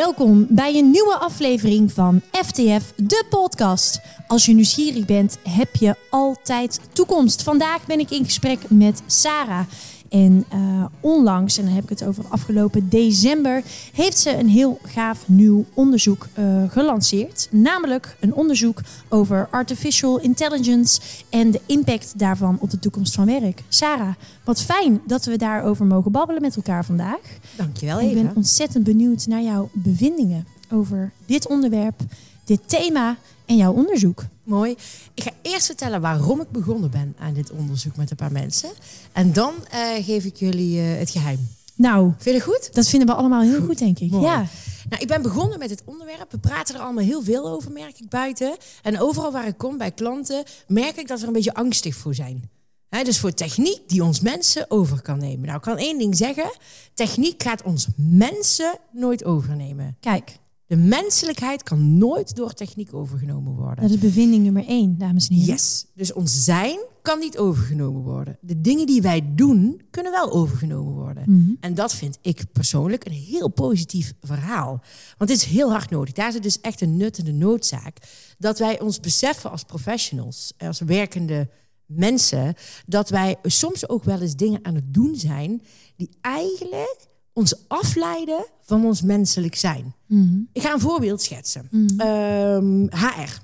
Welkom bij een nieuwe aflevering van FTF, de podcast. Als je nieuwsgierig bent, heb je altijd toekomst. Vandaag ben ik in gesprek met Sarah. En uh, onlangs, en dan heb ik het over afgelopen december, heeft ze een heel gaaf nieuw onderzoek uh, gelanceerd. Namelijk een onderzoek over artificial intelligence en de impact daarvan op de toekomst van werk. Sarah, wat fijn dat we daarover mogen babbelen met elkaar vandaag. Dankjewel, Eva. Ik ben ontzettend benieuwd naar jouw bevindingen over dit onderwerp, dit thema en jouw onderzoek. Mooi. Ik ga eerst vertellen waarom ik begonnen ben aan dit onderzoek met een paar mensen. En dan uh, geef ik jullie uh, het geheim. Nou, vind je goed? Dat vinden we allemaal heel goed, goed denk ik. Mooi. Ja. Nou, ik ben begonnen met het onderwerp. We praten er allemaal heel veel over, merk ik buiten. En overal waar ik kom bij klanten, merk ik dat we er een beetje angstig voor zijn. He, dus voor techniek die ons mensen over kan nemen. Nou, ik kan één ding zeggen. Techniek gaat ons mensen nooit overnemen. Kijk. De menselijkheid kan nooit door techniek overgenomen worden. Dat is bevinding nummer één, dames en heren. Yes. Dus ons zijn kan niet overgenomen worden. De dingen die wij doen, kunnen wel overgenomen worden. Mhm. Mm -hmm. En dat vind ik persoonlijk een heel positief verhaal. Want het is heel hard nodig. Daar zit dus echt een nut en de noodzaak. Dat wij ons beseffen als professionals, als werkende mensen, dat wij soms ook wel eens dingen aan het doen zijn die eigenlijk ons afleiden van ons menselijk zijn. Mm -hmm. Ik ga een voorbeeld schetsen. Mm -hmm. um, HR,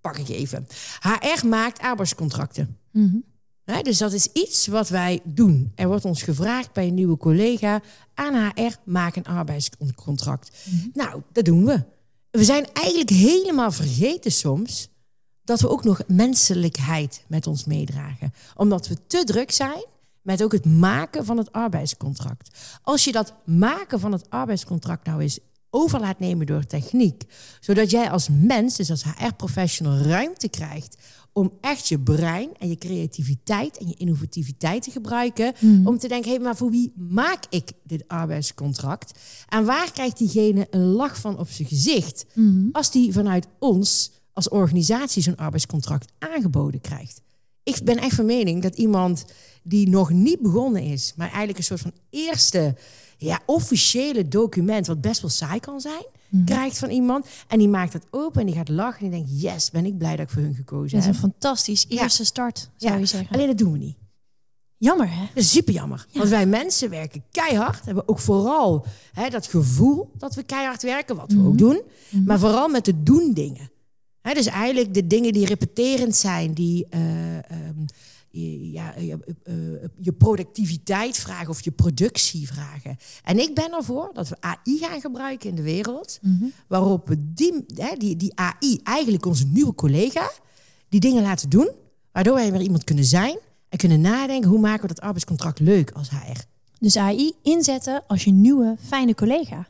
pak ik even. HR maakt arbeidscontracten. -hmm. He, dus dat is iets wat wij doen. Er wordt ons gevraagd bij een nieuwe collega aan HR, maak een arbeidscontract. Nou, dat doen we. We zijn eigenlijk helemaal vergeten soms dat we ook nog menselijkheid met ons meedragen. Omdat we te druk zijn met ook het maken van het arbeidscontract. Als je dat maken van het arbeidscontract nou eens over laat nemen door techniek, zodat jij als mens, dus als HR-professional, ruimte krijgt om echt je brein en je creativiteit en je innovativiteit te gebruiken, Mm. om te denken, hé, hey, maar voor wie maak ik dit arbeidscontract? En waar krijgt diegene een lach van op zijn gezicht Mm. als die vanuit ons als organisatie zo'n arbeidscontract aangeboden krijgt? Ik ben echt van mening dat iemand die nog niet begonnen is, maar eigenlijk een soort van eerste ja, officiële document, wat best wel saai kan zijn, Mhm. krijgt van iemand. En die maakt dat open en die gaat lachen en die denkt, yes, ben ik blij dat ik voor hun gekozen Dat is heb. een fantastisch eerste start, zou Ja. je zeggen. Alleen dat doen we niet. Jammer, hè? Dat is super jammer. Want wij mensen werken keihard. Hebben ook vooral hè, dat gevoel dat we keihard werken, wat we ook doen. Maar vooral met de doen dingen. Hè, dus eigenlijk de dingen die repeterend zijn, die uh, um, je, ja, je, uh, je, productiviteit vragen of je productie vragen. En ik ben ervoor dat we AI gaan gebruiken in de wereld, Mhm. waarop we die, hè, die, die AI, eigenlijk onze nieuwe collega, die dingen laten doen, waardoor wij weer iemand kunnen zijn en kunnen nadenken hoe maken we dat arbeidscontract leuk als HR. Dus AI inzetten als je nieuwe fijne collega.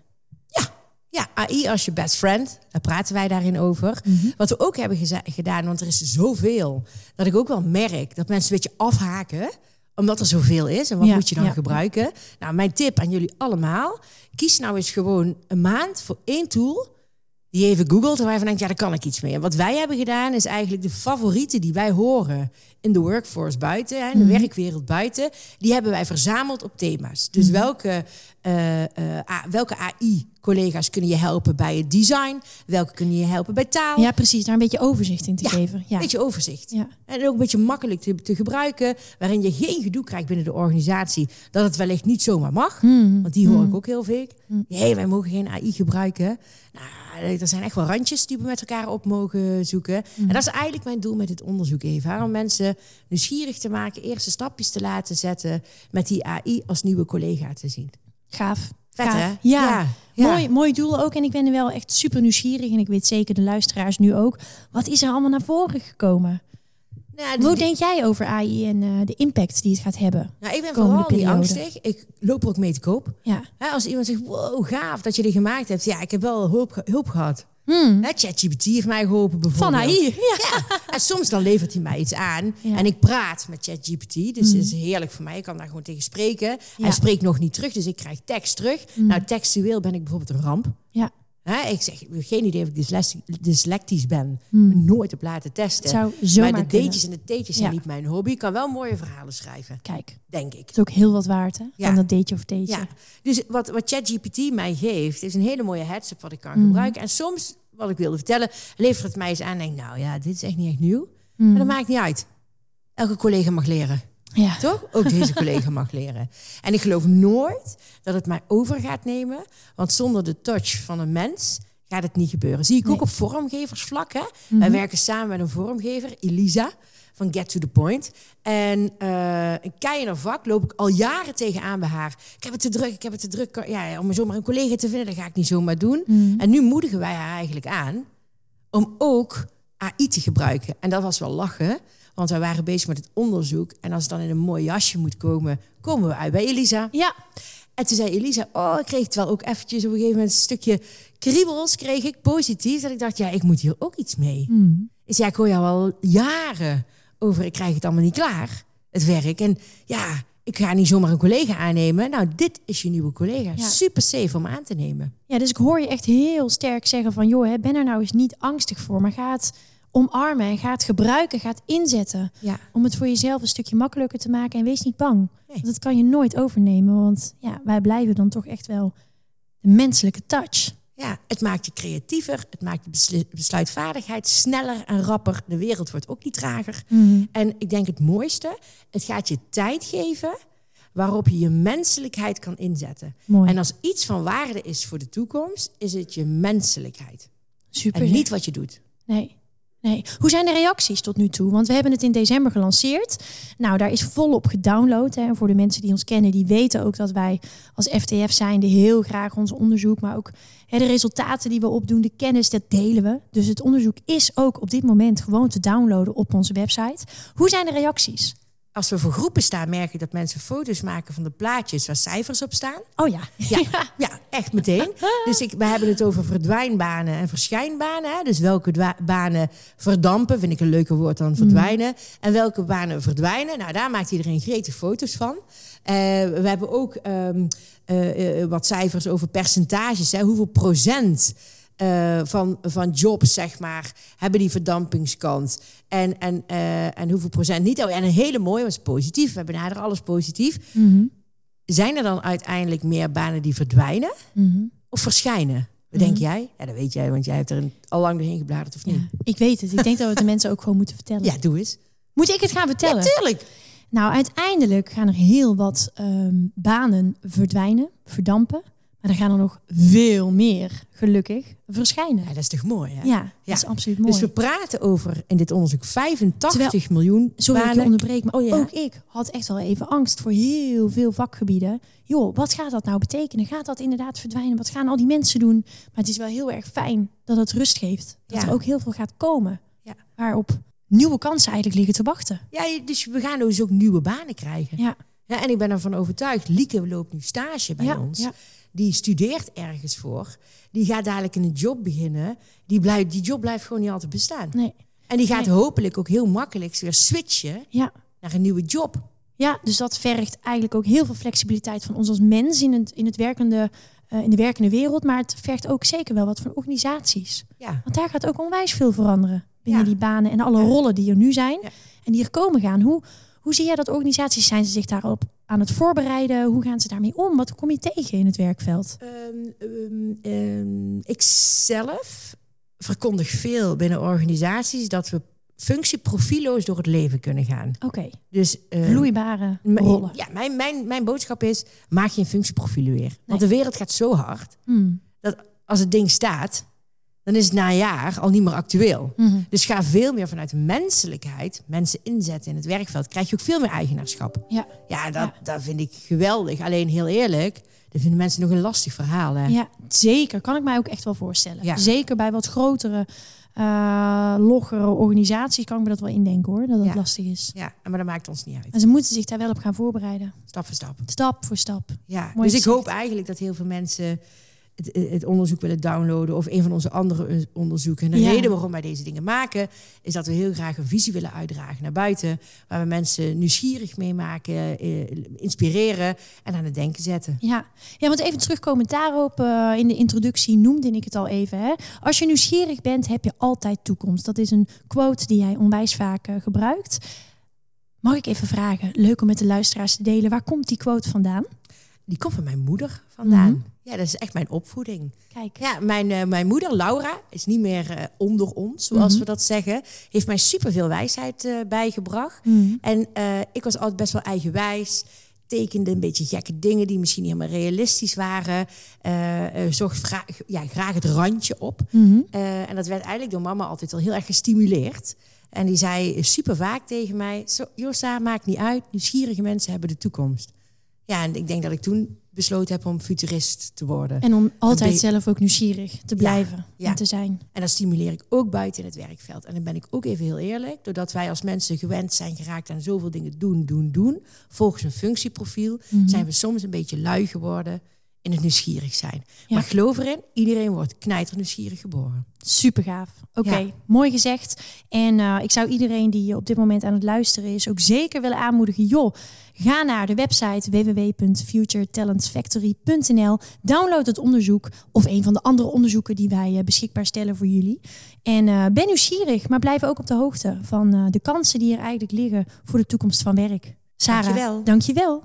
Ja, AI als je best friend, daar praten wij daarin over. Mhm. Wat we ook hebben gedaan, want er is zoveel, dat ik ook wel merk dat mensen een beetje afhaken, omdat er zoveel is. En wat Ja, moet je dan ja. gebruiken? Nou, mijn tip aan jullie allemaal, kies nou eens gewoon een maand voor één tool die je even googelt en waar je van denkt, ja, daar kan ik iets mee. En wat wij hebben gedaan is eigenlijk de favorieten die wij horen in de workforce buiten, hè, in de Mhm. werkwereld buiten, die hebben wij verzameld op thema's. Dus welke, eh, eh, welke AI-collega's kunnen je helpen bij het design? Welke kunnen je helpen bij taal? Ja, precies. Daar een beetje overzicht in te Ja, geven. Ja. Een beetje overzicht. Ja. En ook een beetje makkelijk te, te gebruiken, waarin je geen gedoe krijgt binnen de organisatie, dat het wellicht niet zomaar mag. Hmm. Want die hoor ik ook heel veel. Nee, wij mogen geen AI gebruiken. Nou, er zijn echt wel randjes die we met elkaar op mogen zoeken. En dat is eigenlijk mijn doel met dit onderzoek, Eva. Om mensen nieuwsgierig te maken, eerste stapjes te laten zetten met die AI als nieuwe collega te zien. Gaaf. Vet, Gaaf. Ja. Ja, ja. Mooi, mooi doel ook. En ik ben er wel echt super nieuwsgierig. En ik weet zeker de luisteraars nu ook. Wat is er allemaal naar voren gekomen? Nou, Hoe denk jij over AI en eh, de impact die het gaat hebben? nou, ik ben vooral niet periode? angstig. Ik loop er ook mee te koop. Ja. Hè, als iemand zegt, wow, gaaf dat je die gemaakt hebt. Ja, ik heb wel hulp, hulp gehad. Hmm. ChatGPT heeft mij geholpen Van bijvoorbeeld. AI. Ja. Ja, en soms dan levert hij mij iets aan. Ja. En ik praat met ChatGPT. Dus het is heerlijk voor mij. Ik kan daar gewoon tegen spreken. Ja. Hij spreekt nog niet terug, dus ik krijg tekst terug. Nou, textueel ben ik bijvoorbeeld een ramp. Ja. Hè, ik zeg, ik heb geen idee of ik dyslectisch, ben. Hmm. Nooit op laten testen. Het zou maar de. D'tjes en de T'tjes zijn Ja. niet mijn hobby. Ik kan wel mooie verhalen schrijven, Kijk, denk ik. dat is ook heel wat waard, hè? Ja. Van dat dateje of. Ja. Dus wat, wat ChatGPT mij geeft, is een hele mooie headset wat ik kan Mhm. gebruiken. En soms, wat ik wilde vertellen, levert het mij eens aan en denk, nou ja, dit is echt niet echt nieuw. Mm. Maar dat maakt niet uit. Elke collega mag leren. Ja. Toch? Ook deze collega mag leren. En ik geloof nooit dat het mij over gaat nemen. Want zonder de touch van een mens gaat het niet gebeuren. Zie ik ook op vormgeversvlak. Hè? Mhm. Wij werken samen met een vormgever, Elisa, van Get to the Point. En eh een keihard vak loop ik al jaren tegenaan bij haar. Ik heb het te druk, ik heb het te druk. Ja, om zomaar een collega te vinden, dat ga ik niet zomaar doen. Mhm. En nu moedigen wij haar eigenlijk aan om ook AI te gebruiken. En dat was wel lachen, want wij waren bezig met het onderzoek. En als het dan in een mooi jasje moet komen, komen we uit bij Elisa. Ja. En toen zei Elisa, oh, ik kreeg het wel ook eventjes op een gegeven moment een stukje kriebels, kreeg ik positief. Dat ik dacht, ja, ik moet hier ook iets mee. Mm. Dus ja, ik hoor jou al jaren over, ik krijg het allemaal niet klaar, het werk. En ja, ik ga niet zomaar een collega aannemen. Nou, dit is je nieuwe collega. Ja. Super safe om aan te nemen. Ja, dus ik hoor je echt heel sterk zeggen van... joh, hè, ben er nou eens niet angstig voor, maar ga het omarmen en ga het gebruiken, ga het inzetten. Ja. Om het voor jezelf een stukje makkelijker te maken en wees niet bang. Nee. Want dat kan je nooit overnemen, want ja, wij blijven dan toch echt wel de menselijke touch. Ja, het maakt je creatiever, het maakt je besluitvaardigheid sneller en rapper. De wereld wordt ook niet trager. En ik denk het mooiste, het gaat je tijd geven waarop je je menselijkheid kan inzetten. Mooi. En als iets van waarde is voor de toekomst, is het je menselijkheid. Super. En niet wat je doet. Nee. Hoe zijn de reacties tot nu toe? Want we hebben het in december gelanceerd. Nou, daar is volop gedownload. Hè. En voor de mensen die ons kennen, die weten ook dat wij als FTF zijnde heel graag ons onderzoek, maar ook hè, de resultaten die we opdoen, de kennis, dat delen we. Dus het onderzoek is ook op dit moment gewoon te downloaden op onze website. Hoe zijn de reacties? Als we voor groepen staan, merk ik dat mensen foto's maken van de plaatjes waar cijfers op staan. Oh ja. Ja, ja echt meteen. Dus ik, we hebben het over verdwijnbanen en verschijnbanen. Hè? Dus welke banen verdampen, vind ik een leuker woord dan verdwijnen. En welke banen verdwijnen, nou daar maakt iedereen gretig foto's van. Eh, we hebben ook ehm, eh, eh, wat cijfers over percentages. Hè? Hoeveel procent eh, van, van jobs, zeg maar, hebben die verdampingskant. En, en, eh, en hoeveel procent niet. Oh, en een hele mooie was positief. We benaderen alles positief. Mhm. Zijn er dan uiteindelijk meer banen die verdwijnen Mhm. of verschijnen? Wat denk jij? Ja, dat weet jij, want jij hebt er al lang doorheen gebladerd of niet? Ja, ik weet het. Ik denk dat we het de mensen ook gewoon moeten vertellen. Ja, doe eens. Moet ik het gaan vertellen? Tuurlijk. Nou, uiteindelijk gaan er heel wat ehm, banen verdwijnen, verdampen. Maar er gaan er nog veel meer, gelukkig, verschijnen. Ja, dat is toch mooi, hè? Ja, dat Ja. is absoluut mooi. Dus we praten over in dit onderzoek 85 miljoen Sorry dat ik je banen. onderbreek, maar Oh ja. ook ik had echt wel even angst voor heel veel vakgebieden. Joh, wat gaat dat nou betekenen? Gaat dat inderdaad verdwijnen? Wat gaan al die mensen doen? Maar het is wel heel erg fijn dat het rust geeft. Dat er ook heel veel gaat komen. Ja. Waarop nieuwe kansen eigenlijk liggen te wachten. Ja, dus we gaan dus ook nieuwe banen krijgen. Ja, Ja, en ik ben ervan overtuigd. Lieke loopt nu stage bij ja, ons. ja. Die studeert ergens voor. Die gaat dadelijk in een job beginnen. Die, blijft, die job blijft gewoon niet altijd bestaan. Nee. En die gaat Nee. hopelijk ook heel makkelijk weer switchen Ja. naar een nieuwe job. Ja, dus dat vergt eigenlijk ook heel veel flexibiliteit van ons als mens in, het, in, het werkende, eh, in de werkende wereld. Maar het vergt ook zeker wel wat van organisaties. Ja, Want daar gaat ook onwijs veel veranderen binnen Ja. die banen en alle rollen die er nu zijn en die er komen gaan. Hoe, hoe zie jij dat organisaties zijn ze zich daarop aan het voorbereiden? Hoe gaan ze daarmee om? Wat kom je tegen in het werkveld? Ehm, ik zelf verkondig veel binnen organisaties dat we functieprofieloos door het leven kunnen gaan. Oké, Dus vloeibare rollen. Ja, mijn, mijn, mijn boodschap is: maak geen functieprofielen weer. Want de wereld gaat zo hard Hmm. dat als het ding staat, dan is het na een jaar al niet meer actueel. Mhm. Dus ga veel meer vanuit de menselijkheid mensen inzetten in het werkveld. Krijg je ook veel meer eigenaarschap. Ja. Ja, dat, Ja. dat vind ik geweldig. Alleen heel eerlijk, dat vinden mensen nog een lastig verhaal. Hè? ja, zeker. Kan ik mij ook echt wel voorstellen. Ja. Zeker bij wat grotere, eh loggere organisaties kan ik me dat wel indenken hoor, dat het Ja. lastig is. Ja, maar dat maakt ons niet uit. En ze moeten zich daar wel op gaan voorbereiden. Stap voor stap. Stap voor stap. Ja. Mooi dus ik hoop eigenlijk dat heel veel mensen het, het, onderzoek willen downloaden of een van onze andere onderzoeken. En de reden waarom wij deze dingen maken, is dat we heel graag een visie willen uitdragen naar buiten, waar we mensen nieuwsgierig mee maken, eh, inspireren en aan het denken zetten. Ja, ja want even terugkomen daarop. Uh, in de introductie noemde ik het al even. Hè. Als je nieuwsgierig bent, heb je altijd toekomst. Dat is een quote die jij onwijs vaak uh, gebruikt. Mag ik even vragen, leuk om met de luisteraars te delen, waar komt die quote vandaan? Die komt van mijn moeder vandaan. Mhm. Ja, dat is echt mijn opvoeding. Kijk. Ja, mijn, uh, mijn moeder, Laura, is niet meer uh, onder ons, zoals mhm. we dat zeggen. Heeft mij superveel wijsheid uh, bijgebracht. Mhm. En ik was altijd best wel eigenwijs. Tekende een beetje gekke dingen die misschien niet helemaal realistisch waren. zocht ja, graag het randje op. en dat werd eigenlijk door mama altijd al heel erg gestimuleerd. En die zei super vaak tegen mij: Jossa, maakt niet uit. Nieuwsgierige mensen hebben de toekomst. Ja, en ik denk dat ik toen besloten heb om futurist te worden. En om altijd zelf ook nieuwsgierig te blijven en te zijn. En dat stimuleer ik ook buiten het werkveld. En dan ben ik ook even heel eerlijk. Doordat wij als mensen gewend zijn geraakt aan zoveel dingen doen, doen, doen. Volgens een functieprofiel mhm. zijn we soms een beetje lui geworden in het nieuwsgierig zijn. Maar geloof erin, iedereen wordt knijter nieuwsgierig geboren. Super gaaf. Oké, mooi gezegd. En uh, ik zou iedereen die op dit moment aan het luisteren is ook zeker willen aanmoedigen. Joh, ga naar de website www.futuretalentsfactory.nl. Download het onderzoek of een van de andere onderzoeken die wij uh, beschikbaar stellen voor jullie. En uh, ben nieuwsgierig, maar blijf ook op de hoogte van de kansen die er eigenlijk liggen voor de toekomst van werk. Sarah, dankjewel. dankjewel.